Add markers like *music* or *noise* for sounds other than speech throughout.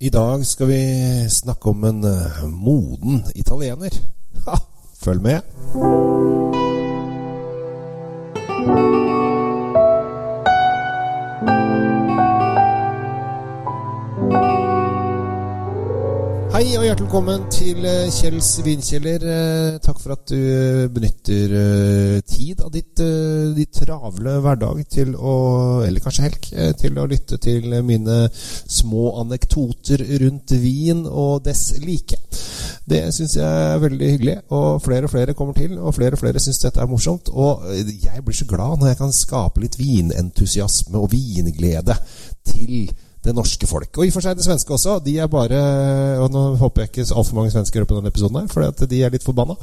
I dag skal vi snakke om en eh, moden italiener. Ha, følg med. Hei og hjertelig velkommen til eh, Kjells vinkjeller. Eh, Takk for at du eh, benytter tid av ditt, ditt travle hverdag til å Eller kanskje helg. Til å lytte til mine små anekdoter rundt vin og dess like. Det syns jeg er veldig hyggelig, og flere og flere kommer til. Og flere og flere syns dette er morsomt. Og jeg blir så glad når jeg kan skape litt vinentusiasme og vinglede til det norske folk. Og i og for seg det svenske også. De er bare Og nå håper jeg ikke altfor mange svensker hører på denne episoden, her for de er litt forbanna.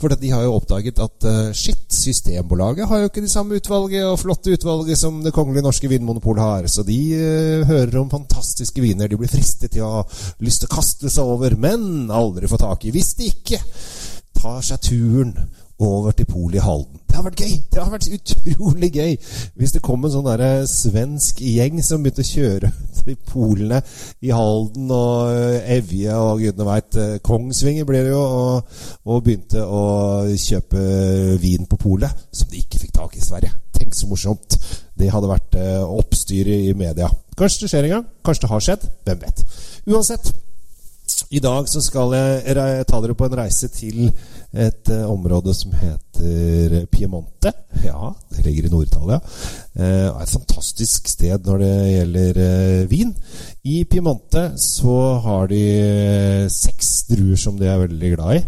For de har jo oppdaget at eh, shit, Systembolaget har jo ikke de samme utvalget og flotte utvalget som Det kongelige norske vinmonopolet har. Så de uh, hører om fantastiske viner de blir fristet til å ha lyst til å kaste seg over, men aldri få tak i. Hvis de ikke tar seg turen over til polet i Halden. Det har vært gøy! Det har vært utrolig gøy hvis det kom en sånn der svensk gjeng som begynte å kjøre til polene i Halden og eh, Evje og gudene veit Kongsvinger ble det jo, og, og begynte å kjøpe vin på polet som de ikke fikk tak i i Sverige. Tenk så morsomt. Det hadde vært oppstyret oppstyr i media. Kanskje det skjer en gang. Kanskje det har skjedd. Hvem vet. Uansett. I dag så skal jeg ta dere på en reise til et eh, område som heter Piemonte. Ja, det ligger i Nord-Italia. Eh, er et fantastisk sted når det gjelder eh, vin. I Piemonte så har de eh, seks druer som de er veldig glad i.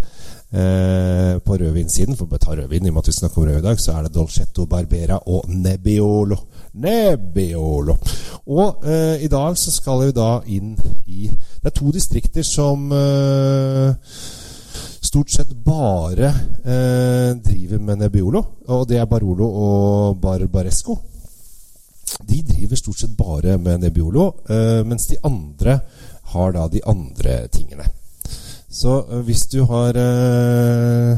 Eh, på rødvinsiden, for å ta rødvin i og med at vi snakker om rød i dag, så er det Dolcetto Barbera og Nebbiolo. Nebbiolo. Og eh, i dag så skal vi da inn i Det er to distrikter som eh, stort sett bare eh, driver med Nebbiolo. Og det er Barolo og Barbaresco. De driver stort sett bare med Nebbiolo, eh, mens de andre har da de andre tingene. Så eh, hvis du har eh,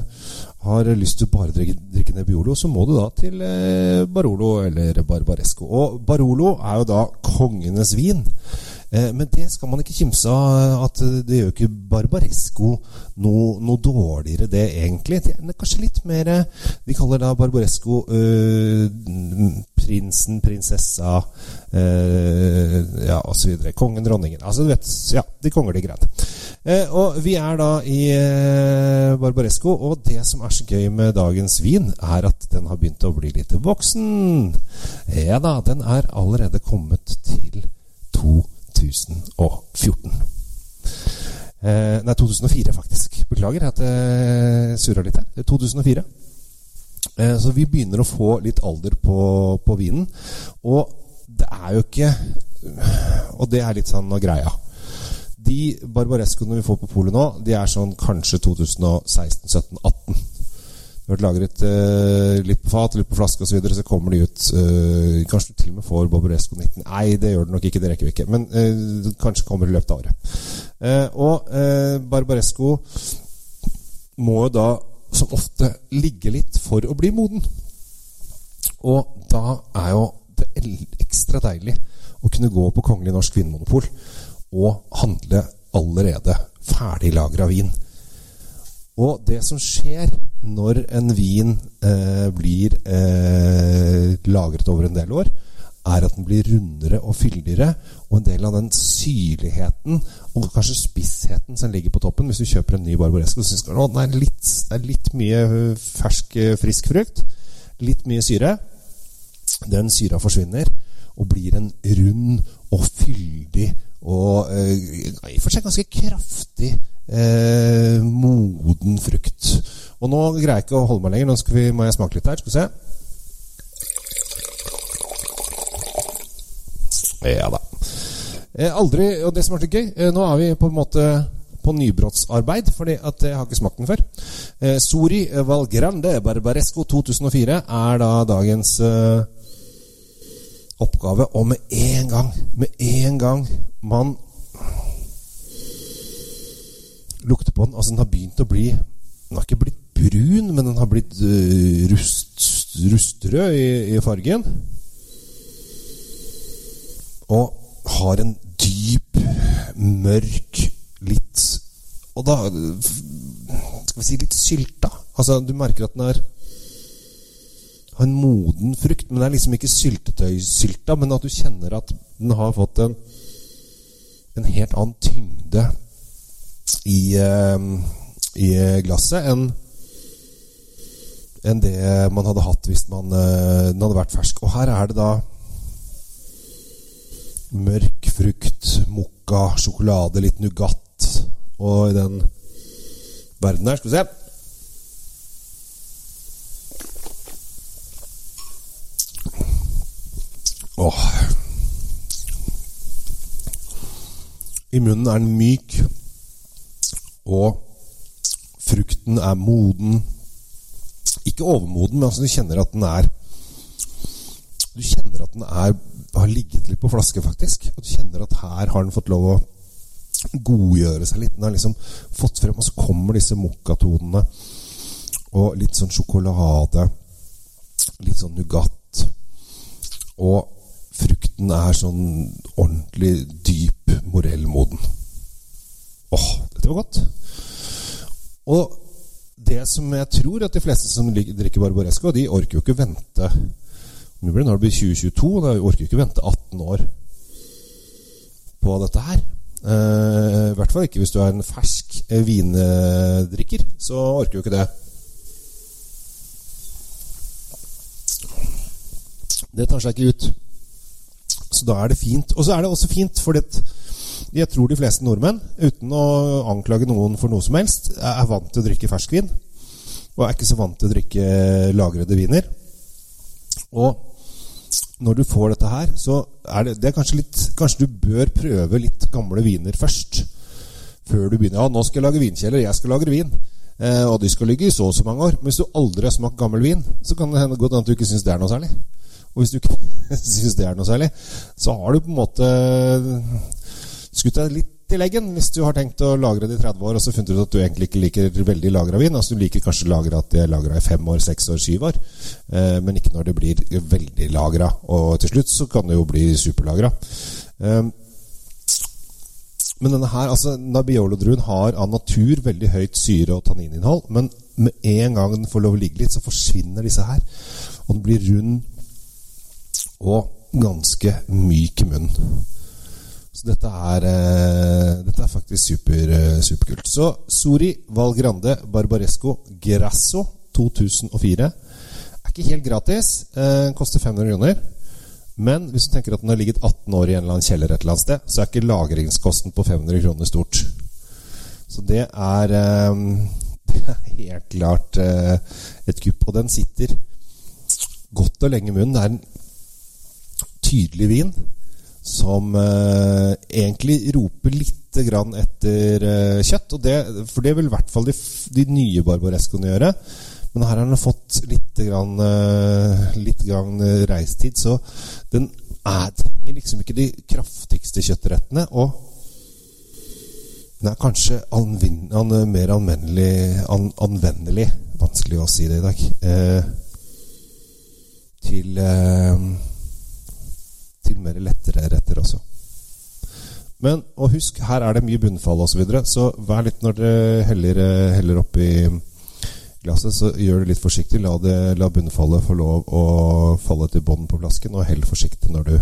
har lyst til å bare drikke, drikke Nebbiolo, så må du da til eh, Barolo eller Barbaresco. Og Barolo er jo da kongenes vin. Eh, men det skal man ikke kimse av. at Det gjør ikke Barbaresco noe, noe dårligere, det egentlig. Det er kanskje litt mer Vi kaller da Barbaresco øh, prinsen, prinsessa øh, Ja, osv. Kongen, dronningen. Altså, du vet Ja, de kongelige greiene. Eh, og vi er da i eh, Barbaresco, og det som er så gøy med dagens vin, er at den har begynt å bli litt voksen. Ja da, den er allerede kommet til 2014. Eh, nei, 2004 faktisk. Beklager at jeg surra litt her. 2004. Eh, så vi begynner å få litt alder på, på vinen. Og det er jo ikke Og det er litt sånn av greia. De barbarescoene vi får på polet nå, de er sånn kanskje 2016-17-18. Har vært lagret eh, litt på fat, litt på flaske osv., så, videre, så kommer de ut eh, Kanskje du til og med får Barbaresco 19. Nei, det gjør du nok ikke. Det rekker vi ikke. Men eh, det kanskje kommer i løpet av året. Eh, og eh, Barbaresco må jo da som ofte ligge litt for å bli moden. Og da er jo det ekstra deilig å kunne gå på Kongelig Norsk Vinmonopol og handle allerede ferdiglagra vin. Og det som skjer når en vin eh, blir eh, lagret over en del år, er at den blir rundere og fyldigere, og en del av den syrligheten og kanskje spissheten som ligger på toppen Hvis du kjøper en ny Barbaresco, syns du at det er litt mye eh, fersk, eh, frisk frukt. Litt mye syre. Den syra forsvinner og blir en rund og fyldig og eh, i og for seg ganske kraftig eh, moden frukt. Og nå greier jeg ikke å holde meg lenger. Nå vi, må jeg smake litt her. Skal vi se. Ja da. Eh, aldri, og det som er så gøy eh, Nå er vi på en måte på nybrottsarbeid, fordi at jeg har ikke smakt den før. Eh, Sori Valgrande Barbaresco 2004 er da dagens eh, oppgave. Og med en gang, med en gang man lukter på den Altså, den har begynt å bli Den har ikke blitt brun, men den har blitt uh, rust, rustrød i, i fargen. Og har en dyp mørk, litt Og da Skal vi si litt sylta. Altså, du merker at den er har en moden frukt, men det er liksom ikke syltetøysylta, men at du kjenner at den har fått en, en helt annen tyngde i, uh, i glasset enn enn det man hadde hatt hvis man, uh, den hadde vært fersk. Og her er det da mørk frukt, mokka, sjokolade, litt Nougat. Og i den verden her Skal vi se. Åh. I munnen er den myk, og frukten er moden. Ikke overmoden, men altså du kjenner at den er Du kjenner at den er, har ligget litt på flaske, faktisk. Og du kjenner at her har den fått lov å godgjøre seg litt. Den har liksom fått frem, og så kommer disse mokkatonene. Og litt sånn sjokolade. Litt sånn Nougat. Og frukten er sånn ordentlig dyp morellmoden. Åh, dette var godt. Og det som jeg tror at de fleste som drikker Barbaresco, de orker jo ikke vente Nå blir det blir 2022, da orker jo ikke vente 18 år på dette her. Eh, I hvert fall ikke hvis du er en fersk eh, vindrikker. Så orker jo ikke det. Det tar seg ikke ut. Så da er det fint. Og så er det også fint fordi jeg tror de fleste nordmenn, uten å anklage noen for noe som helst, er vant til å drikke ferskvin. Og er ikke så vant til å drikke lagrede viner. Og når du får dette her, så er det, det er kanskje litt Kanskje du bør prøve litt gamle viner først. Før du begynner. Ja, nå skal jeg lage vinkjeller. Jeg skal lagre vin. Eh, og de skal ligge i så og så mange år. Men hvis du aldri har smakt gammel vin, så kan det hende godt at du ikke syns det er noe særlig. Og hvis du ikke *laughs* syns det er noe særlig, så har du på en måte skutt deg litt i leggen hvis du har tenkt å lagre det i 30 år, og så funnet ut at du egentlig ikke liker veldig lagra vin. Altså Du liker kanskje lagra at det er lagra i fem år, seks år, syv år, eh, men ikke når det blir veldig lagra. Og til slutt så kan det jo bli superlagra. Eh, men denne her, altså Nabiolo-druen har av natur veldig høyt syre- og tannininnhold, men med en gang den får lov å ligge litt, så forsvinner disse her. Og den blir rund og ganske myk i munnen. Så dette er, eh, dette er faktisk super, eh, superkult. Så Sori Valgrande Barbaresco Grasso 2004 er ikke helt gratis. Eh, koster 500 kroner. Men hvis du tenker at den har ligget 18 år i en eller annen kjeller et eller annet sted, så er ikke lagringskosten på 500 kroner stort. Så det er, eh, *laughs* det er helt klart eh, et kupp. Og den sitter godt og lenge i munnen. Det er en tydelig vin som eh, egentlig roper litt grann etter eh, kjøtt. Det, for det vil i hvert fall de, de nye barbarescoene gjøre. Men her har den fått litt, grann, eh, litt grann reistid, så den er, trenger liksom ikke de kraftigste kjøttrettene. Og den er kanskje anvin, an, mer anvendelig, an, anvendelig Vanskelig å si det i dag. Eh, til eh, til mer lettere retter også. Men og husk, her er det mye bunnfall osv., så, videre, så vær litt når dere heller, heller oppi glasset, så gjør det litt forsiktig. La, det, la bunnfallet få lov å falle til bånn på flasken, og hell forsiktig når du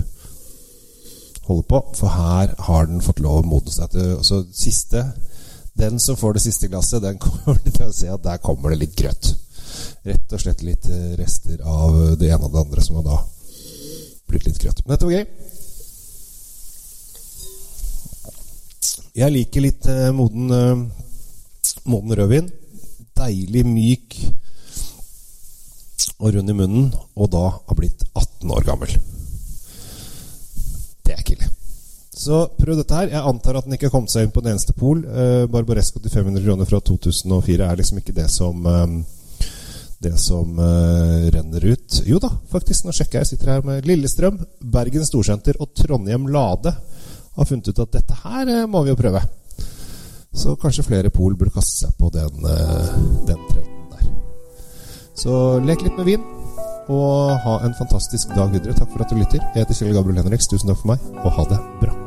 holder på, for her har den fått lov å modne seg til Så siste Den som får det siste glasset, den *laughs* kommer til å se at der kommer det litt grøt. Rett og slett litt rester av det ene og det andre som har da blitt litt grøt. Men dette var gøy. Jeg liker litt eh, moden, eh, moden rødvin. Deilig myk og rund i munnen, og da har blitt 18 år gammel. Det er kille. Så prøv dette her. Jeg antar at den ikke har kommet seg inn på den eneste pol. Eh, Barbaresco til 500 kroner fra 2004 er liksom ikke det som eh, det som uh, renner ut. Jo da, faktisk. Nå sjekker jeg. Jeg sitter her med Lillestrøm, Bergen Storsenter og Trondheim Lade. Har funnet ut at dette her uh, må vi jo prøve. Så kanskje flere pol burde kaste seg på den, uh, den trenden der. Så lek litt med vin, og ha en fantastisk dag videre. Takk for at du lytter. Jeg heter Kjell Gabriel Henriks. Tusen takk for meg, og ha det bra.